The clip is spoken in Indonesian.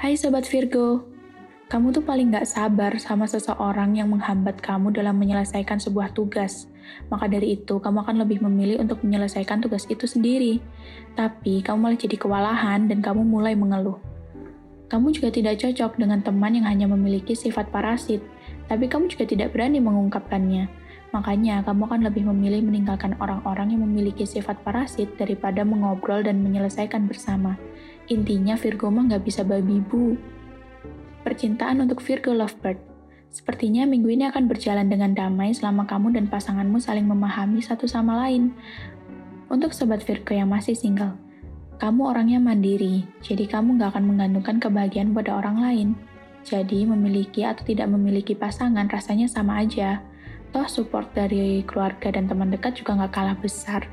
Hai Sobat Virgo, kamu tuh paling gak sabar sama seseorang yang menghambat kamu dalam menyelesaikan sebuah tugas. Maka dari itu, kamu akan lebih memilih untuk menyelesaikan tugas itu sendiri. Tapi, kamu malah jadi kewalahan dan kamu mulai mengeluh. Kamu juga tidak cocok dengan teman yang hanya memiliki sifat parasit, tapi kamu juga tidak berani mengungkapkannya. Makanya, kamu akan lebih memilih meninggalkan orang-orang yang memiliki sifat parasit daripada mengobrol dan menyelesaikan bersama. Intinya, Virgo mah nggak bisa babi bu. Percintaan untuk Virgo Lovebird Sepertinya minggu ini akan berjalan dengan damai selama kamu dan pasanganmu saling memahami satu sama lain. Untuk sobat Virgo yang masih single, kamu orangnya mandiri, jadi kamu nggak akan menggantungkan kebahagiaan pada orang lain. Jadi, memiliki atau tidak memiliki pasangan rasanya sama aja. Toh support dari keluarga dan teman dekat juga nggak kalah besar.